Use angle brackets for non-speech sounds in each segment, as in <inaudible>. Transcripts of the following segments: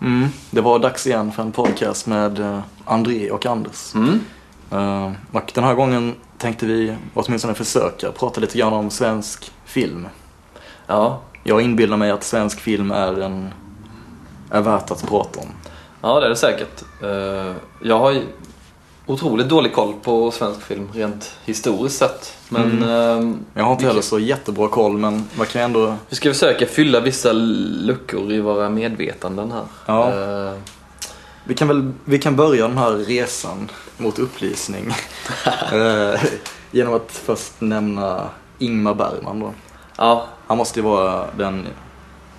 Mm, det var dags igen för en podcast med uh, André och Anders. Mm. Uh, och den här gången tänkte vi åtminstone försöka prata lite grann om svensk film. Ja. Jag inbillar mig att svensk film är, en, är värt att prata om. ja, det är det säkert. Eh, Jag har otroligt dålig koll på svensk film rent historiskt sett. Men ehm, Jag har inte heller så jättebra koll men man kan ändå... vi ska försöka fylla vissa luckor i våra medvetanden här. Ja. Eh, Vi kan väl vi kan börja den här resan mot upplysning <laughs> eh, genom att först nämna Ingmar Bergman då. Ja, Han måste ju vara den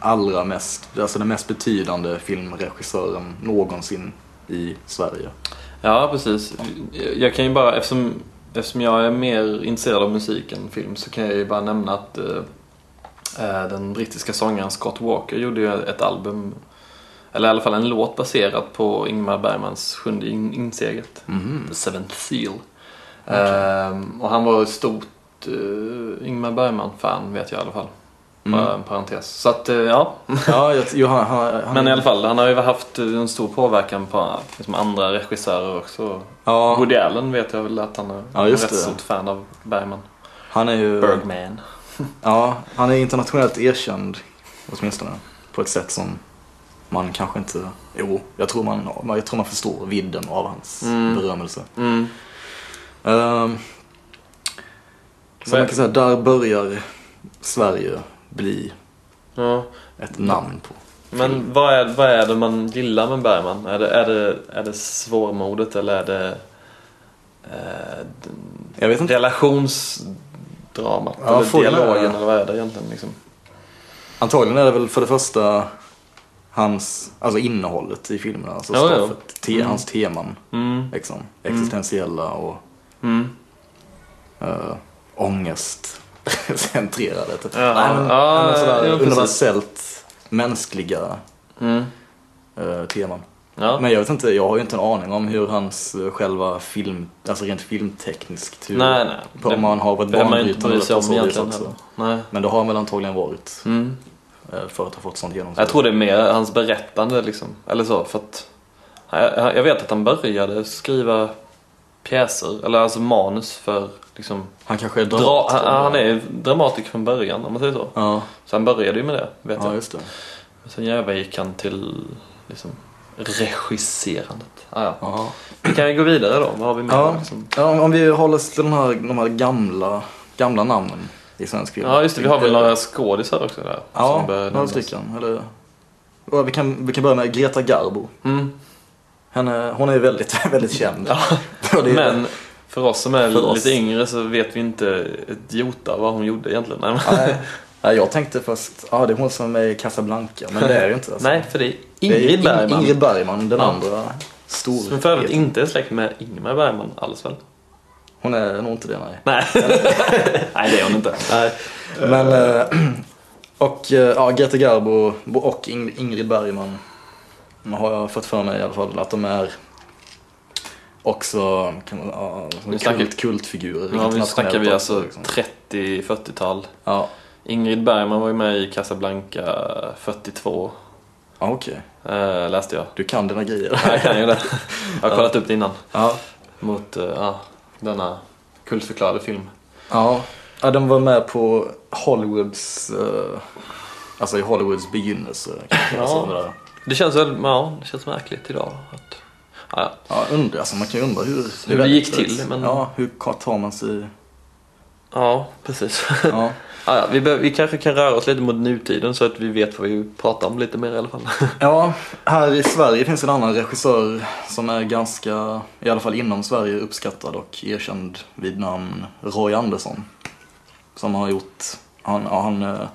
allra mest, alltså den mest betydande filmregissören någonsin i Sverige. Ja, precis. Jag kan ju bara, eftersom, eftersom jag är mer intresserad av musik än film så kan jag ju bara nämna att eh, eh, den brittiska sångaren Scott Walker gjorde ju ett album, eller i alla fall en låt baserad på Ingmar Bergmans sjunde in- inseglet. The Seventh Seal. Ehm, och han var ett stort uh, Ingmar Bergman-fan vet jag i alla fall. Bara en parentes. Så att, eh, ja. Ja, jag, han, han, han, Men i alla fall, han har ju haft eh, en stor påverkan på liksom, andra regissörer också. Ja. Woody Allen vet jag väl att han är Ja, just rätt det. stort fan av Bergman. han är ju... Bergman. <laughs> Ja, han är internationellt erkänd åtminstone. På ett sätt som man kanske inte... Jo, jag tror man, jag tror man förstår vidden av hans berömmelse. Mm. Ehm, så man kan säga, där börjar Sverige bli Ja. ett namn på. Men vad är, vad är det man gillar med Bergman? Är det, är det, är det svårmodet eller är det eh, relationsdramat? Ja, eller dialogen eller vad är det egentligen? Liksom? Antagligen är det väl för det första hans, alltså innehållet i filmerna. Alltså Ja, stoffet, te, hans teman. Mm. Liksom, existentiella och Mm. uh, ångestcentrerade. Typ. Ja, Nej, men, ja, men sådär ja, universellt mänskliga Mm. eh, teman. Ja. Men jag vet inte, jag har ju inte en aning om hur hans eh, själva film, alltså rent filmtekniskt, hur, Nej, nej. på, om han har varit banbrytande på så vis också. Nej. Men det har han väl antagligen varit Mm. eh, för att ha fått sånt genomslag. Jag tror det är mer hans berättande liksom. Eller så för att jag, jag vet att han började skriva pjäser, eller alltså manus för liksom Han kanske är dra, dramatiker. han, han är dramatiker från början om man säger så. Ja, Så han började ju med det, vet ja jag. just det. Sen jävlar gick han till liksom regisserandet. Ah, ja. Ja. Vi kan ju gå vidare då, vad har vi mer? Ja, Liksom? ja, om- vi håller oss till de här, de här gamla, gamla namnen i svensk film. ja just det, vi har väl några skådisar också där. Ja, några stycken. Eller, ja, vi, kan, vi kan börja med Greta Garbo. Mm. Henne, hon är ju väldigt, <laughs> väldigt känd. Och är- Men för oss som är oss. lite yngre så vet vi inte ett jota vad hon gjorde egentligen. Nej, Nej, nej, jag tänkte först, ja det är hon som är i Casablanca, men det är det inte. Alltså. Nej, för det är Det är Ingrid In- Bergman. Ingrid Bergman, den Ja. andra stor. Som för övrigt inte är släkt med Ingmar Bergman alls väl? Hon är nog inte det, nej. Nej. <laughs> <laughs> Nej, det är hon inte. nej. Men, eh, <clears throat> och eh, ja, Greta Garbo och Ing- Ingrid Bergman har jag fått för mig i alla fall att de är också kan man, ja, snackar- kult, kultfigurer. Ja, nu snackar vi alltså liksom. 30-40-tal. Ja, Ingrid Bergman var ju med i Casablanca 42, ja okej. eh, läste jag. Du kan dina grejer. Jag kan ju det. Jag har kollat upp det innan. Ja. Mot ja, denna kultförklarade film. Ja, ja de var med på Hollywoods, eh, alltså i Hollywoods begynnelse. Ja. alltså, där. Det känns väl, ja, det känns märkligt idag. Att, ja, undra, alltså man kan ju undra hur, Hur det gick till, men- Ja, hur tar man sig... ja, precis. Ja. <laughs> Ja, ja, vi, bör, vi kanske kan röra oss lite mot nutiden så att vi vet vad vi pratar om lite mer i alla fall. <laughs> ja, här i Sverige finns en annan regissör som är ganska, i alla fall inom Sverige, uppskattad och erkänd vid namn Roy Andersson. Som har gjort, han, ja, han, eh,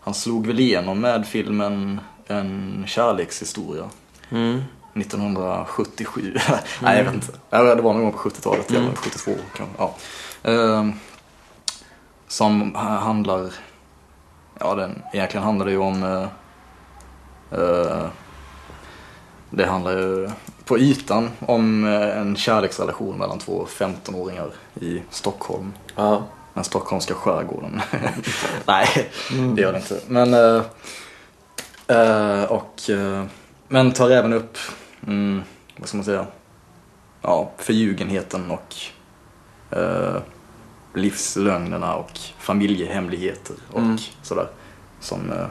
han slog väl igenom med filmen En kärlekshistoria. Mm. 1977. <laughs> Nej, jag vet inte. Det var någon gång på 70-talet, eller 72 kanske. Ja. Ehm, som ha- handlar, ja den, egentligen handlar det ju om, eh, det handlar ju på ytan om eh, en kärleksrelation mellan två 15-åringar i Stockholm. Ja. Den stockholmska skärgården. <laughs> Nej, det gör det inte. Men, och men tar även upp, mm, vad ska man säga, ja, förljugenheten och eh, livslögnerna och familjehemligheter och Mm. sådär. Som eh,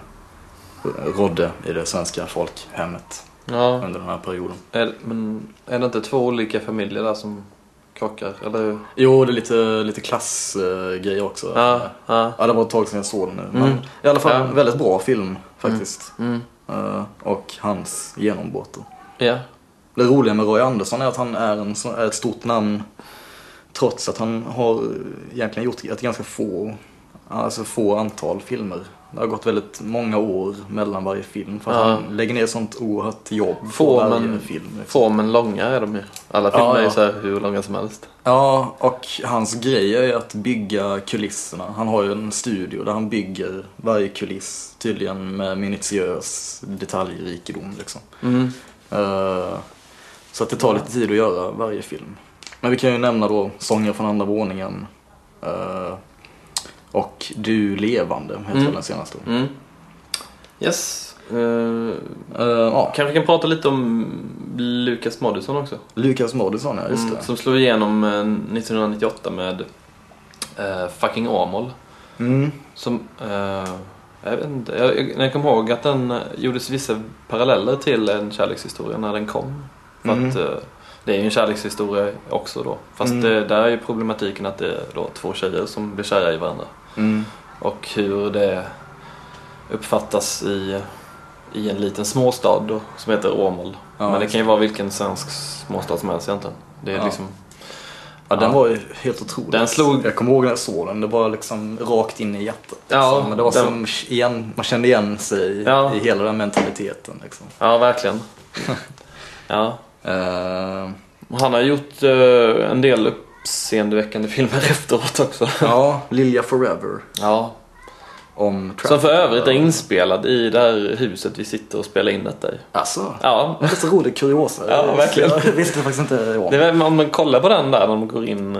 rådde i det svenska folkhemmet Ja, under den här perioden. är, men är det inte två olika familjer där som krockar? Eller? Jo, det är lite, lite klassgrejer också. Ja, ja. Ja, det var ett tag sedan jag såg den nu. Mm. Men i alla fall en väldigt bra film faktiskt. Mm. Eh, och hans genombrott. Ja. Det roliga med Roy Andersson är att han är, en, är ett stort namn trots att han har egentligen gjort ett ganska få, alltså få antal filmer. Det har gått väldigt många år mellan varje film för att Ja. han lägger ner sånt oerhört jobb på varje men- film. liksom. Få men långa är de ju. Alla filmer Ja, är ju ja. så hur långa som helst. Ja, och hans grej är ju att bygga kulisserna. Han har ju en studio där han bygger varje kuliss, tydligen med minutiös detaljrikedom liksom. Mm. Eh, så att det tar lite tid att göra varje film. Men vi kan ju nämna då Sånger från andra våningen eh, och Du levande heter Mm. den senaste. Mm. Yes. Uh, ja, kanske kan prata lite om Lukas Moodysson också. Lukas Moodysson, ja just Mm, det. som slog igenom eh, 1998 med eh, Fucking Åmål. Mm. Som, jag vet inte, jag, jag, kommer ihåg att den eh, gjordes vissa paralleller till en kärlekshistoria när den kom. För Mm. att eh, det är ju en kärlekshistoria också då. Fast Mm. det, där är ju problematiken att det är då två tjejer som blir kära i varandra. Mm. Och hur det uppfattas i, i en liten småstad då, som heter Åmål. Ja, Men det kan ju vara vilken svensk småstad som helst egentligen. Det är Ja. liksom, Ja, den var ju helt otrolig. Den slog- Jag kommer ihåg när jag såg den, det var liksom rakt in i hjärtat. Ja, liksom. Men det var den- som igen, man kände igen sig Ja. i hela den mentaliteten. Liksom. ja verkligen. <laughs> ja. Och Han har gjort eh, en del uppseendeväckande filmer <laughs> efteråt också. ja, Lilja Forever. Ja. Om Som för övrigt är inspelad i det här huset vi sitter och spelar in detta i. Alltså, Ja. det är så rolig kuriosa. Ja, verkligen. Jag visste faktiskt inte om. Det är, om man kollar på den där när de går in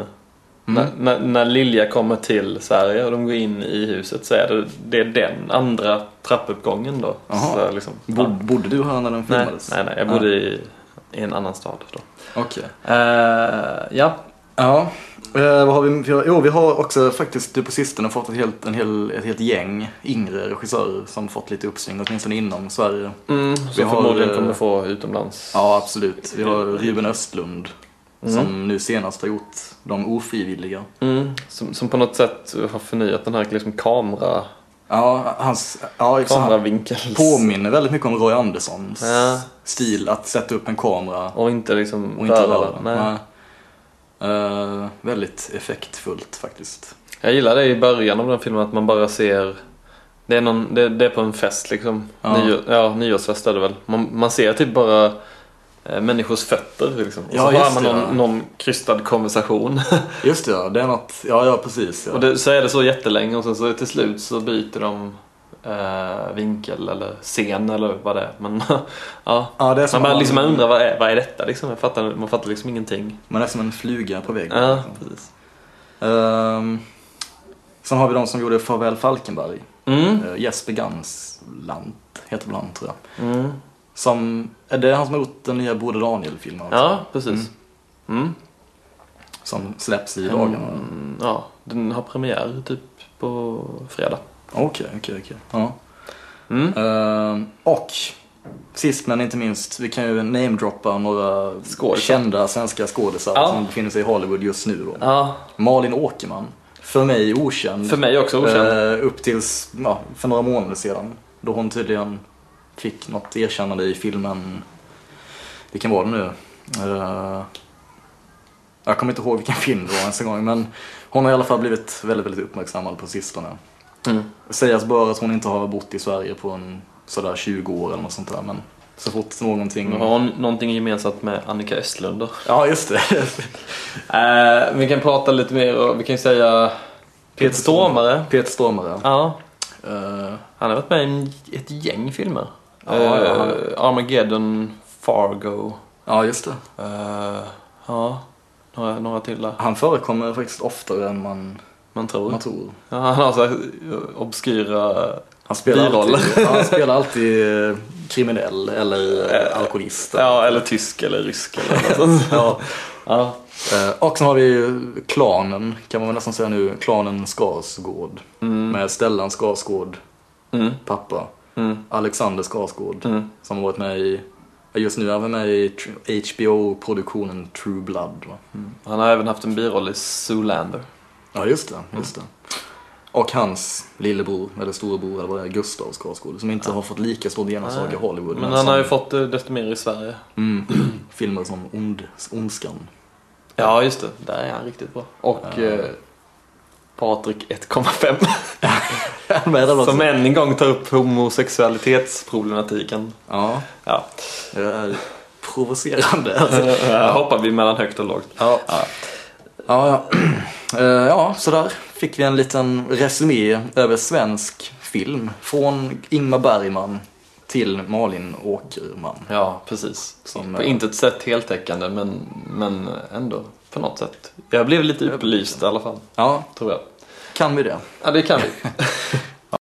Mm. När, när, när Lilja kommer till Sverige och de går in i huset så är det, det är den andra trappuppgången då. Så liksom, Bod, ja. bodde du här när den nej, filmades? nej, nej, jag bodde i, i en annan stad då. Okej. Eh, ja. Ja, eh, vad har vi? jo, vi har också faktiskt nu på sistone fått ett helt, en hel, ett helt gäng yngre regissörer som fått lite uppsving, åtminstone inom Sverige. Mm, Vi som har, förmodligen eh, kommer få utomlands. Ja, absolut. Vi har Ruben Östlund Mm. som nu senast har gjort De ofrivilliga. Mm, som, som på något sätt har förnyat den här liksom kamera, Ja, hans, ja, han kameravinkel. påminner väldigt mycket om Roy Anderssons Ja. stil att sätta upp en kamera Och inte liksom och inte röra den. Eh, väldigt effektfullt faktiskt. Jag gillar det i början av den filmen att man bara ser Det är, någon, det, det är på en fest liksom. Ja. Nyår, ja, nyårsfest är det väl. Man, man ser typ bara eh, människors fötter liksom. Och Ja, så har man någon, ja. någon krystad konversation. Just det, ja. Det är något, ja, ja precis. Ja. och det, så är det så jättelänge och sen så till slut så byter de eh, vinkel eller scen eller vad det är. Men <laughs> ja. ja, det är Man, bara, man, liksom, man undrar vad är, vad är detta liksom? Jag fattar, man fattar liksom ingenting. man är som en fluga på väggen. Ja, liksom. precis. Ehm, sen har vi de som gjorde Farväl Falkenberg. Mm. Uh, Jesper Ganslant heter väl han tror jag. Mm. Som, är det han som har gjort den nya Broder Daniel-filmen? Ja, precis. Mm. Som släpps i dagarna? Mm, ja, den har premiär typ på fredag. Okej, okej, okej. Ja. Mm. Ehm, och sist men inte minst, vi kan ju namedroppa några Skådisar. kända svenska skådisar Ja. som befinner sig i Hollywood just nu då. Ja, Malin Åkerman, för mig okänd. för mig också okänd. Eh, upp tills, ja, för några månader sedan. Då hon tydligen fick något erkännande i filmen, vilken var det nu? Eh, jag kommer inte ihåg vilken film det var ens en gång, men hon har i alla fall blivit väldigt, väldigt uppmärksammad på sistone. Mm. Sägas bör att hon inte har bott i Sverige på en sådär 20 år eller något sånt där, men så fort någonting... Har hon någonting gemensamt med Annika Östlund då? Ja, just det. <laughs> Eh, vi kan prata lite mer och vi kan ju säga Peter Stormare. Peter Stormare. Ja, Eh, han har varit med i ett gäng filmer. Ja, ja, han- Eh, Armageddon, Fargo. ja, just det. ja, några, några till där. Han förekommer faktiskt oftare än man, Man tror. man tror. Ja, han har så här obskyra Han spelar Biroller. <laughs> alltid, han spelar alltid eh, kriminell eller alkoholist. Ja, eller tysk eller rysk eller. <laughs> Ja. Ja. Eh, Och sen har vi klanen, kan man väl nästan säga nu, klanen Skarsgård. Med Stellan Skarsgård, Mm. pappa. Mm. Alexander Skarsgård, Mm. som har varit med i, just nu är han med i HBO-produktionen True Blood. Va? Han har även haft en biroll i Zoolander. Ja, just det, just det. Och hans lillebror, eller storebror, eller vad det är, Gustav Skarsgård, som inte har fått lika stor genomslag i Hollywood. Men han som, har ju fått det desto mer i Sverige. mm, <clears throat> filmer som ond, Ondskan. Ja, just det. Där är han riktigt bra. Och eh, Patrik 1,5. <laughs> med den också. Som än en gång tar upp homosexualitetsproblematiken. Ja, Ja. det är provocerande. <laughs> Alltså. Här hoppar vi mellan högt och lågt. Ja. Ja, ja. Eh, ja, så där fick vi en liten resumé över svensk film. Från Ingmar Bergman till Malin Åkerman. Ja, precis. Som, på eh, intet sätt heltäckande, men, men ändå på något sätt. Jag blev lite upplyst i alla fall, Ja, tror jag. kan vi det? Ja, det kan vi. <laughs>